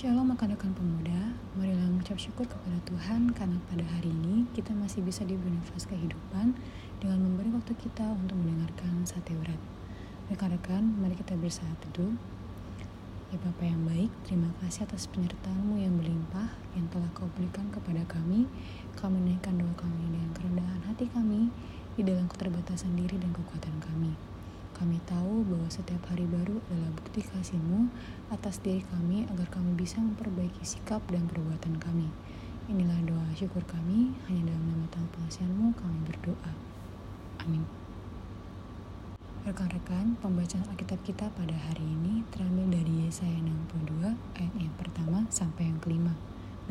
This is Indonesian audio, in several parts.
Shalom rekan pemuda, marilah mengucap syukur kepada Tuhan karena pada hari ini kita masih bisa diberi nafas kehidupan dengan memberi waktu kita untuk mendengarkan sate berat. Rekan-rekan, mari kita bersama teduh. Ya Bapa yang baik, terima kasih atas penyertaanmu yang berlimpah yang telah kau berikan kepada kami. Kami menaikkan doa kami dengan kerendahan hati kami di dalam keterbatasan diri dan kekuatan kami. Kami tahu bahwa setiap hari baru adalah bukti kasih-Mu atas diri kami agar kami bisa memperbaiki sikap dan perbuatan kami. Inilah doa syukur kami, hanya dalam nama Tuhan pengasihan-Mu kami berdoa. Amin. Rekan-rekan, pembacaan Alkitab kita pada hari ini terambil dari Yesaya 62 ayat yang pertama sampai yang kelima.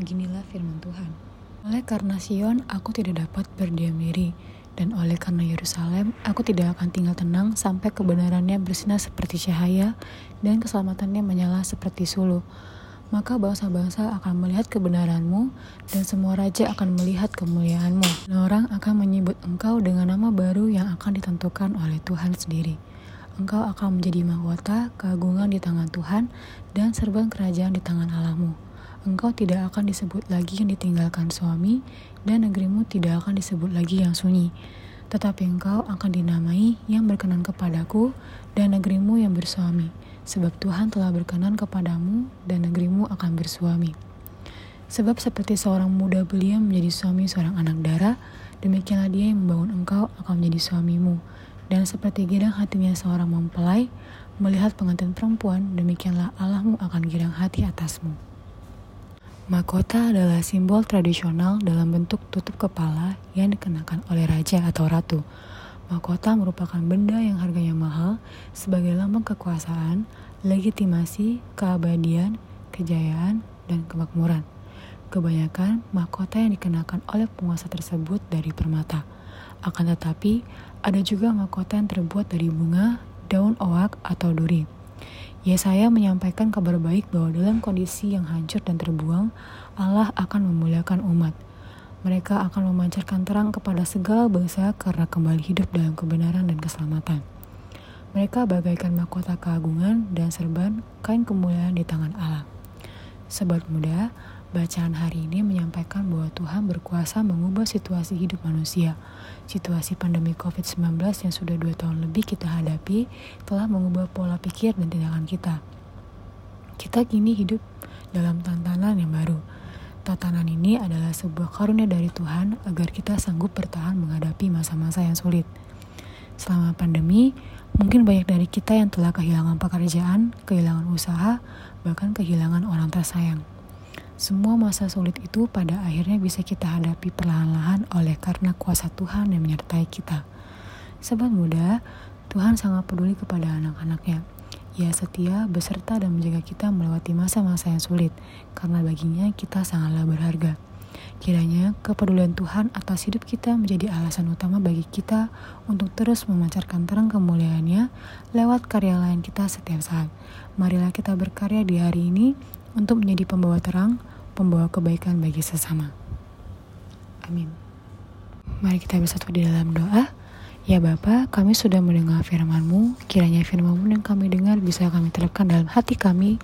Beginilah firman Tuhan. Oleh karena Sion, aku tidak dapat berdiam diri dan oleh karena Yerusalem, aku tidak akan tinggal tenang sampai kebenarannya bersinar seperti cahaya dan keselamatannya menyala seperti suluh. Maka bangsa-bangsa akan melihat kebenaranmu dan semua raja akan melihat kemuliaanmu. Dan orang akan menyebut engkau dengan nama baru yang akan ditentukan oleh Tuhan sendiri. Engkau akan menjadi mahkota, keagungan di tangan Tuhan, dan serban kerajaan di tangan Allahmu engkau tidak akan disebut lagi yang ditinggalkan suami, dan negerimu tidak akan disebut lagi yang sunyi. Tetapi engkau akan dinamai yang berkenan kepadaku, dan negerimu yang bersuami, sebab Tuhan telah berkenan kepadamu, dan negerimu akan bersuami. Sebab seperti seorang muda belia menjadi suami seorang anak darah, demikianlah dia yang membangun engkau akan menjadi suamimu. Dan seperti girang hatinya seorang mempelai, melihat pengantin perempuan, demikianlah Allahmu akan girang hati atasmu. Mahkota adalah simbol tradisional dalam bentuk tutup kepala yang dikenakan oleh raja atau ratu. Mahkota merupakan benda yang harganya mahal sebagai lambang kekuasaan, legitimasi, keabadian, kejayaan, dan kemakmuran. Kebanyakan mahkota yang dikenakan oleh penguasa tersebut dari permata. Akan tetapi, ada juga mahkota yang terbuat dari bunga, daun oak, atau duri. Yesaya menyampaikan kabar baik bahwa dalam kondisi yang hancur dan terbuang, Allah akan memuliakan umat. Mereka akan memancarkan terang kepada segala bangsa karena kembali hidup dalam kebenaran dan keselamatan. Mereka bagaikan mahkota keagungan dan serban kain kemuliaan di tangan Allah. Sobat muda, Bacaan hari ini menyampaikan bahwa Tuhan berkuasa mengubah situasi hidup manusia. Situasi pandemi COVID-19 yang sudah dua tahun lebih kita hadapi telah mengubah pola pikir dan tindakan kita. Kita kini hidup dalam tantangan yang baru. Tatanan ini adalah sebuah karunia dari Tuhan agar kita sanggup bertahan menghadapi masa-masa yang sulit. Selama pandemi, mungkin banyak dari kita yang telah kehilangan pekerjaan, kehilangan usaha, bahkan kehilangan orang tersayang. Semua masa sulit itu pada akhirnya bisa kita hadapi perlahan-lahan oleh karena kuasa Tuhan yang menyertai kita. Sobat muda, Tuhan sangat peduli kepada anak-anaknya. Ia setia, beserta dan menjaga kita melewati masa-masa yang sulit, karena baginya kita sangatlah berharga. Kiranya kepedulian Tuhan atas hidup kita menjadi alasan utama bagi kita untuk terus memancarkan terang kemuliaannya lewat karya lain kita setiap saat. Marilah kita berkarya di hari ini untuk menjadi pembawa terang, pembawa kebaikan bagi sesama. Amin. Mari kita bersatu di dalam doa. Ya Bapa, kami sudah mendengar firman-Mu, kiranya firman-Mu yang kami dengar bisa kami terapkan dalam hati kami,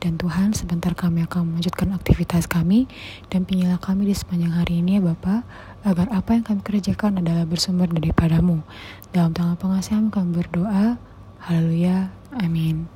dan Tuhan sebentar kami akan melanjutkan aktivitas kami, dan pinjalah kami di sepanjang hari ini ya Bapa, agar apa yang kami kerjakan adalah bersumber daripadamu. Dalam tangan pengasihan kami berdoa, haleluya, amin.